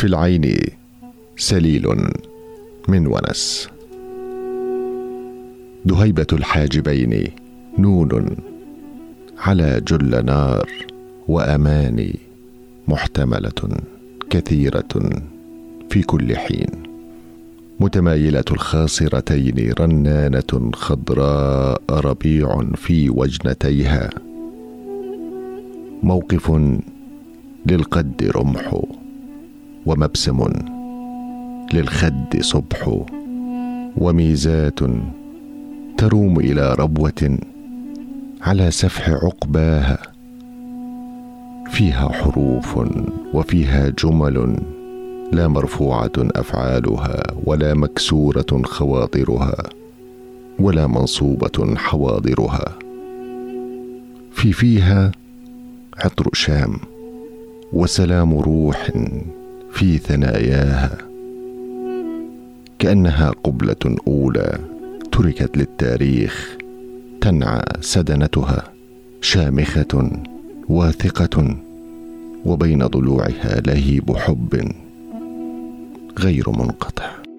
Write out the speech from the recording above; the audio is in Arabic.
في العين سليل من ونس. دهيبة الحاجبين نون على جل نار واماني محتملة كثيرة في كل حين. متمايلة الخاصرتين رنانة خضراء ربيع في وجنتيها. موقف للقد رمح ومبسم للخد صبح وميزات تروم إلى ربوة على سفح عقباها فيها حروف وفيها جمل لا مرفوعة أفعالها ولا مكسورة خواطرها ولا منصوبة حواضرها في فيها عطر شام وسلام روح في ثناياها. كأنها قبلة أولى تركت للتاريخ تنعى سدنتها شامخة واثقة وبين ضلوعها لهيب حب غير منقطع.